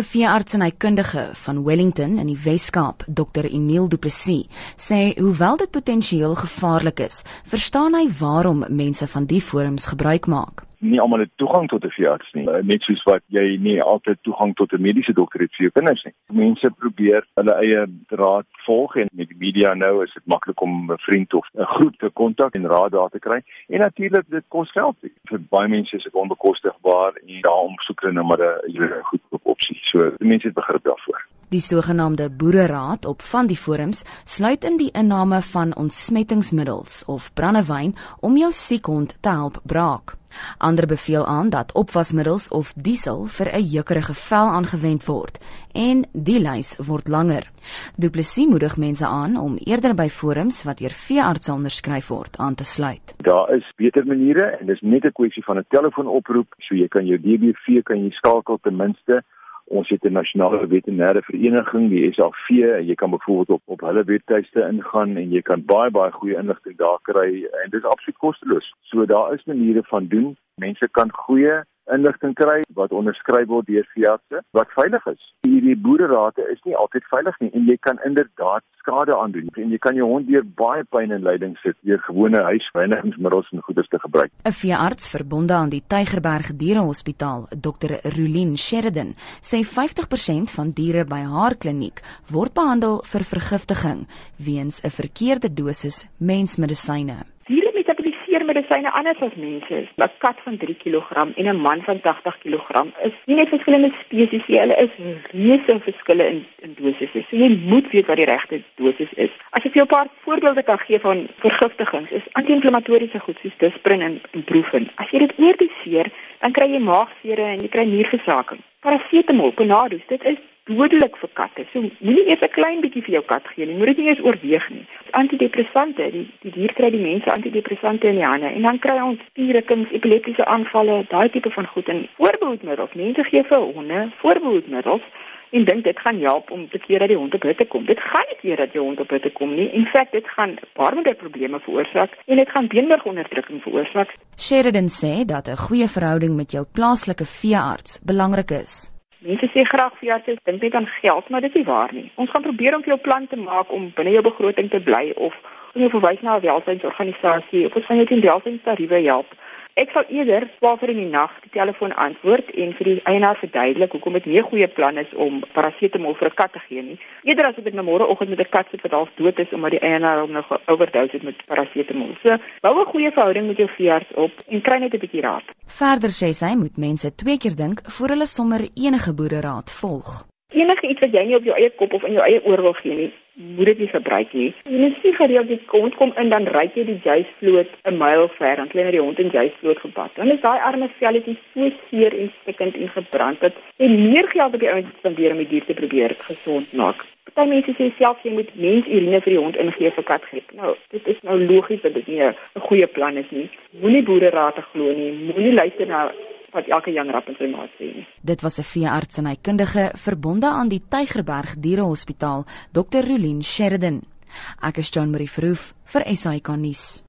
'n Veearts en hykundige van Wellington in die Wes-Kaap, Dr. Emile Du Plessis, sê hoewel dit potensieel gevaarlik is, verstaan hy waarom mense van die forums gebruik maak nie almal het toegang tot 'n veearts nie. Uh, net soos wat jy nie altyd toegang tot 'n mediese dokter het vir jou kinders nie. Mense probeer hulle eie raad volg en met die media nou is dit maklik om 'n vriend of 'n groep te kontak en raad daar te kry. En natuurlik dit kos geld. Vir baie mense is dit onbekostigbaar en daarom soek hulle nou maar 'n goedkoop opsie. So mense het begrip daarvoor. Die sogenaamde boereraad op van die forums sluit in die inname van ontsmettingsmiddels of brandewyn om jou siek hond te help braak. Ander beveel aan dat opwasmiddels of diesel vir 'n jeukerige vel aangewend word en die lys word langer. Du Plessis moedig mense aan om eerder by forums wat deur veeartse onderskryf word aan te sluit. Daar is beter maniere en dis net 'n kwessie van 'n telefoonoproep, so jy kan jou DBV kan jy skakel ten minste ons het 'n nasionale veterinêre vereniging die SAV en jy kan byvoorbeeld op op hulle webtuiste ingaan en jy kan baie baie goeie inligting daar kry en dit is absoluut kosteloos. So daar is maniere van doen. Mense kan goeie inligting kry wat onderskryf word deur veeartse wat veilig is. Hierdie boererate is nie altyd veilig nie en jy kan inderdaad skade aandoen en jy kan jou hond deur baie pyn en lyding sit deur gewone huisveiligingsmiddels en goeders te gebruik. 'n Veearts verbonde aan die Tygerberg Dierehospitaal, Dr. Rulien Sheridan, sê 50% van diere by haar kliniek word behandel vir vergiftiging weens 'n verkeerde dosis mensmedisyne medisyne anders as mense is. 'n Kat van 3 kg en 'n man van 80 kg is nie net verskillende spesies nie, hulle is reuse verskille in in dosisse. So jy moet weet wat die regte dosis is. As ek jou 'n paar voorbeelde kan gee van vergiftigings, is anti-inflammatoriese goed soos Disprin en Ibuprofen. As jy dit oordoseer, dan kry jy maagseer en jy kry nierversaking. Parasetamol, Panadol, dit is dodelik vir katte. So moenie eers 'n klein bietjie vir jou kat gee nie. Moenie dit eers oorweeg nie. Antidepressante, die die dier kry die mense antidepressante in die hande en dan kry ons spierrukkings, epileptiese aanvalle, daai tipe van goed en voorbehoedmiddels. Mense gee vir honde voorbehoedmiddels en dink dit gaan help om te keer dat die hond op hitte kom. Dit gaan nie keer dat jou hond op hitte kom nie. In feite dit gaan baie probleme veroorsaak en dit gaan beenmergonderdrukking veroorsaak. Sheridan sê dat 'n goeie verhouding met jou plaaslike veearts belangrik is. Mense sê graag vir jou sê dink net aan geld, maar dit is nie waar nie. Ons gaan probeer om vir jou plan te maak om binne jou begroting te bly of om jou verwys na 'n welsynsorganisasie of ons gaan jou teen welsynstariewe help. Ek sal eerder 12 uur in die nag die telefoon antwoord en vir die eienaar verduidelik hoekom dit nie 'n goeie plan is om parasetamol vir 'n kat te gee nie. Eerder as ek nou môreoggend met 'n kat sit wat half dood is omdat die eienaar hom nog oordoos het met parasetamol. So, bou 'n goeie verhouding met jou veearts op en kry net 'n bietjie raad. Verder sê sy moet mense twee keer dink voor hulle sommer enige boereraad volg. Enige iets wat jy nie op jou eie kop of in jou eie oor wil gee nie, moet dit nie gebruik nie. Jy moet sien gereeld die hond kom in dan ry jy die juisvloot 'n myl ver klim jy die hond in juisvloot gepad. Dan is daai arme velletjie so seer en stikkend en gebrand dat jy meer geld op die ouens spandeer om die dier te probeer gesond maak. Party mense sê self jy moet mensurine vir die hond ingee vir katgriep. Nou, dit is nou logies dat dit nie 'n goeie plan is nie. Moenie boere raad te glo nie. Moenie luister na wat elke jong rap in sy maat sê. Dit was 'n veearts en hy kundige verbonde aan die Tygerberg Dierehospitaal, Dr. Rulien Sheridan. Ek is John Marie Verhoef vir SAK nuus.